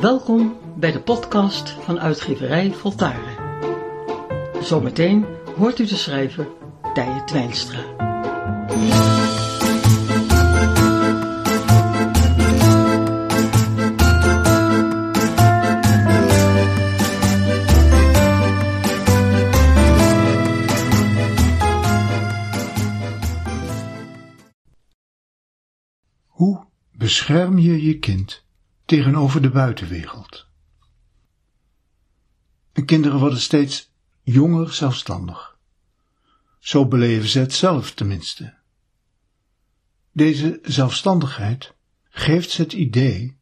Welkom bij de podcast van uitgeverij Voltaren. Zometeen hoort u de schrijver Tije Twijnstra. Hoe bescherm je je kind tegenover de buitenwereld? En kinderen worden steeds jonger zelfstandig. Zo beleven ze het zelf tenminste. Deze zelfstandigheid geeft ze het idee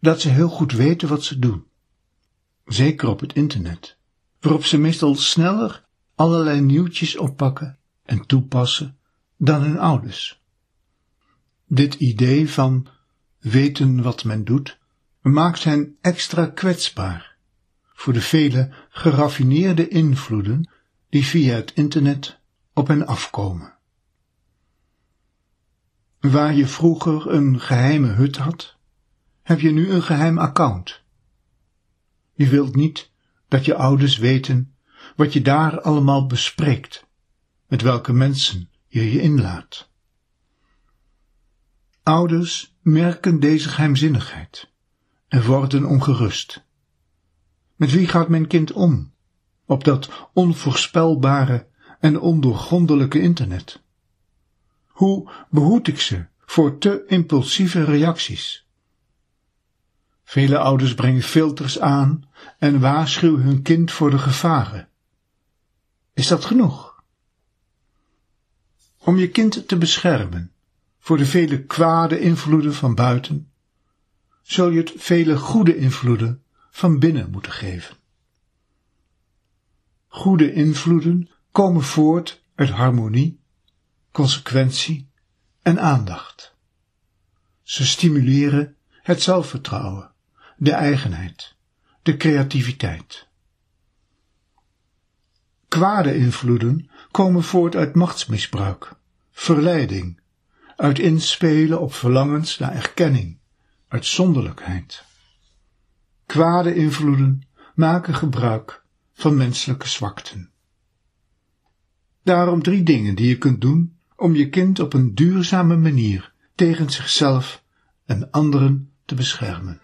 dat ze heel goed weten wat ze doen. Zeker op het internet, waarop ze meestal sneller allerlei nieuwtjes oppakken en toepassen dan hun ouders. Dit idee van weten wat men doet, maakt hen extra kwetsbaar voor de vele geraffineerde invloeden die via het internet op hen afkomen. Waar je vroeger een geheime hut had, heb je nu een geheim account. Je wilt niet dat je ouders weten wat je daar allemaal bespreekt, met welke mensen je je inlaat. Ouders merken deze geheimzinnigheid en worden ongerust. Met wie gaat mijn kind om op dat onvoorspelbare en ondoorgrondelijke internet? Hoe behoed ik ze voor te impulsieve reacties? Vele ouders brengen filters aan en waarschuwen hun kind voor de gevaren. Is dat genoeg? Om je kind te beschermen voor de vele kwade invloeden van buiten, zul je het vele goede invloeden van binnen moeten geven. Goede invloeden komen voort uit harmonie, consequentie en aandacht. Ze stimuleren het zelfvertrouwen, de eigenheid, de creativiteit. Kwade invloeden komen voort uit machtsmisbruik, verleiding, uit inspelen op verlangens naar erkenning, uitzonderlijkheid. Kwade invloeden maken gebruik van menselijke zwakten. Daarom drie dingen die je kunt doen om je kind op een duurzame manier tegen zichzelf en anderen te beschermen.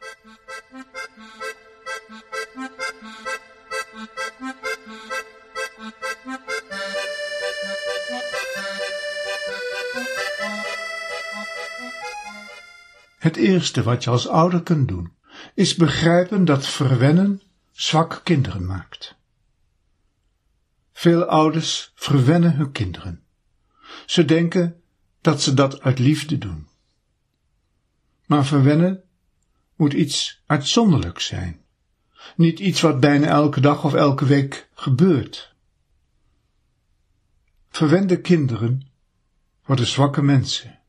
Het eerste wat je als ouder kunt doen, is begrijpen dat verwennen zwak kinderen maakt. Veel ouders verwennen hun kinderen. Ze denken dat ze dat uit liefde doen. Maar verwennen moet iets uitzonderlijks zijn, niet iets wat bijna elke dag of elke week gebeurt. Verwende kinderen worden zwakke mensen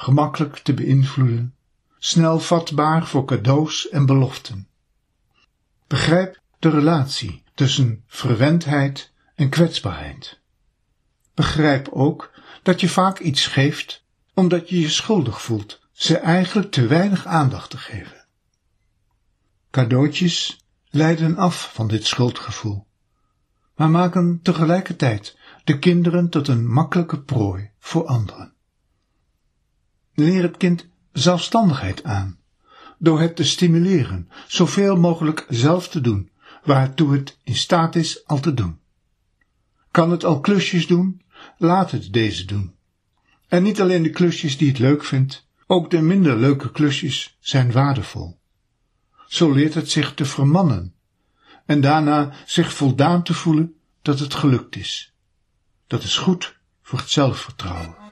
gemakkelijk te beïnvloeden, snel vatbaar voor cadeaus en beloften. Begrijp de relatie tussen verwendheid en kwetsbaarheid. Begrijp ook dat je vaak iets geeft omdat je je schuldig voelt ze eigenlijk te weinig aandacht te geven. Cadeautjes leiden af van dit schuldgevoel, maar maken tegelijkertijd de kinderen tot een makkelijke prooi voor anderen. Leer het kind zelfstandigheid aan, door het te stimuleren zoveel mogelijk zelf te doen, waartoe het in staat is al te doen. Kan het al klusjes doen? Laat het deze doen. En niet alleen de klusjes die het leuk vindt, ook de minder leuke klusjes zijn waardevol. Zo leert het zich te vermannen en daarna zich voldaan te voelen dat het gelukt is. Dat is goed voor het zelfvertrouwen.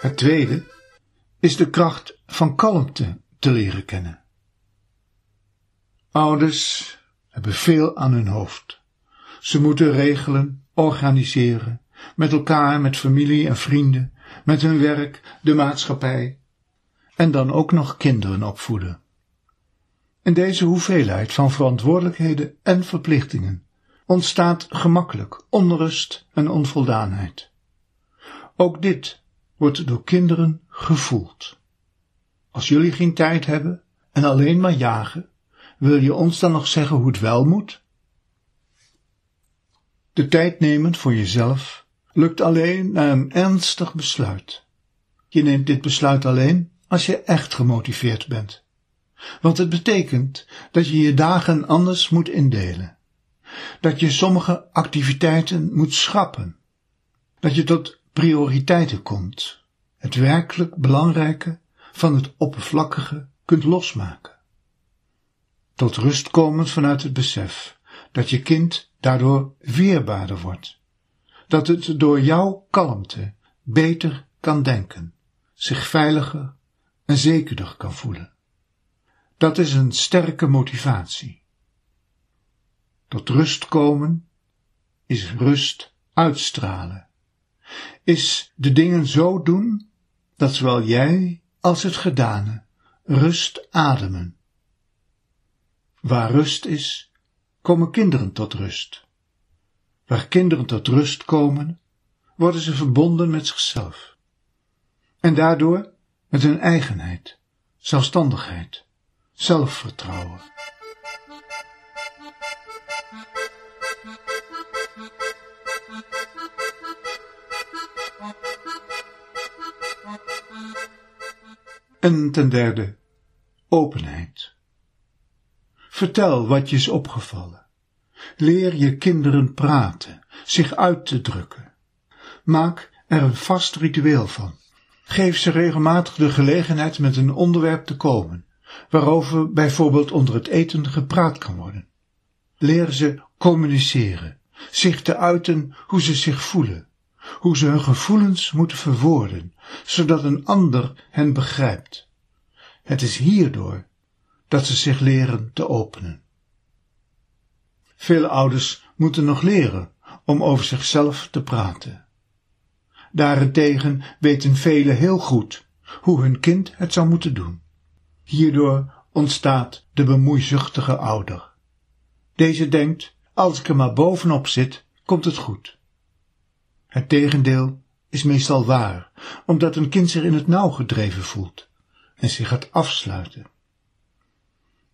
Het tweede is de kracht van kalmte te leren kennen. Ouders hebben veel aan hun hoofd. Ze moeten regelen, organiseren, met elkaar, met familie en vrienden, met hun werk, de maatschappij, en dan ook nog kinderen opvoeden. In deze hoeveelheid van verantwoordelijkheden en verplichtingen ontstaat gemakkelijk onrust en onvoldaanheid. Ook dit wordt door kinderen gevoeld. Als jullie geen tijd hebben en alleen maar jagen, wil je ons dan nog zeggen hoe het wel moet? De tijd nemen voor jezelf lukt alleen na een ernstig besluit. Je neemt dit besluit alleen als je echt gemotiveerd bent. Want het betekent dat je je dagen anders moet indelen. Dat je sommige activiteiten moet schrappen. Dat je tot prioriteiten komt. Het werkelijk belangrijke van het oppervlakkige kunt losmaken. Tot rust komend vanuit het besef dat je kind daardoor weerbaarder wordt. Dat het door jouw kalmte beter kan denken, zich veiliger en zekerder kan voelen. Dat is een sterke motivatie. Tot rust komen is rust uitstralen. Is de dingen zo doen dat zowel jij als het gedane rust ademen. Waar rust is, komen kinderen tot rust. Waar kinderen tot rust komen, worden ze verbonden met zichzelf. En daardoor met hun eigenheid, zelfstandigheid, zelfvertrouwen. En ten derde, openheid. Vertel wat je is opgevallen. Leer je kinderen praten, zich uit te drukken. Maak er een vast ritueel van. Geef ze regelmatig de gelegenheid met een onderwerp te komen, waarover bijvoorbeeld onder het eten gepraat kan worden. Leer ze communiceren, zich te uiten hoe ze zich voelen, hoe ze hun gevoelens moeten verwoorden, zodat een ander hen begrijpt. Het is hierdoor dat ze zich leren te openen. Vele ouders moeten nog leren om over zichzelf te praten. Daarentegen weten velen heel goed hoe hun kind het zou moeten doen. Hierdoor ontstaat de bemoeizuchtige ouder. Deze denkt, als ik er maar bovenop zit, komt het goed. Het tegendeel is meestal waar, omdat een kind zich in het nauw gedreven voelt en zich gaat afsluiten.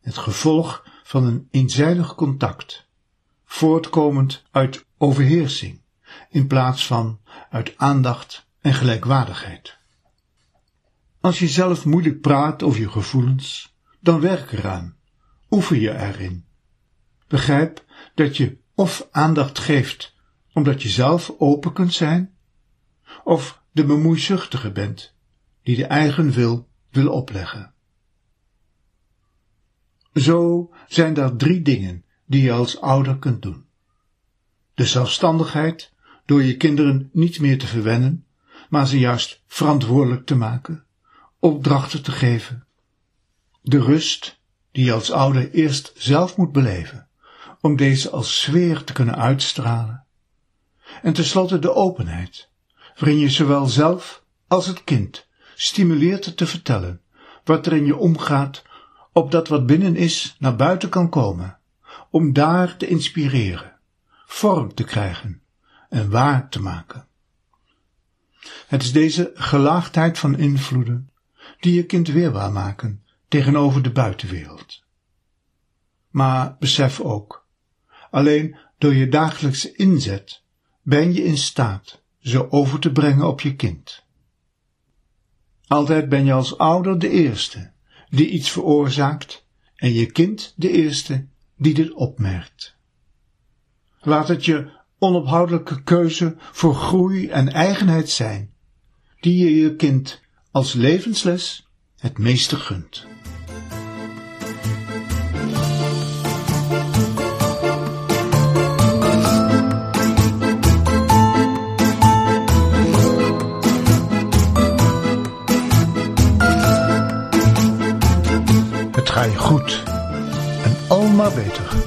Het gevolg van een eenzijdig contact, voortkomend uit overheersing, in plaats van uit aandacht en gelijkwaardigheid. Als je zelf moeilijk praat over je gevoelens, dan werk eraan, oefen je erin. Begrijp dat je of aandacht geeft omdat je zelf open kunt zijn, of de bemoeizuchtige bent, die de eigen wil wil opleggen. Zo zijn er drie dingen die je als ouder kunt doen. De zelfstandigheid, door je kinderen niet meer te verwennen, maar ze juist verantwoordelijk te maken, opdrachten te geven. De rust, die je als ouder eerst zelf moet beleven, om deze als sfeer te kunnen uitstralen. En tenslotte de openheid, waarin je zowel zelf als het kind stimuleert te vertellen wat er in je omgaat, opdat wat binnen is naar buiten kan komen, om daar te inspireren, vorm te krijgen en waar te maken. Het is deze gelaagdheid van invloeden die je kind weerbaar maken tegenover de buitenwereld. Maar besef ook, alleen door je dagelijkse inzet ben je in staat ze over te brengen op je kind. Altijd ben je als ouder de eerste die iets veroorzaakt en je kind de eerste die dit opmerkt. Laat het je onophoudelijke keuze voor groei en eigenheid zijn, die je je kind als levensles het meeste gunt. Goed en al maar beter.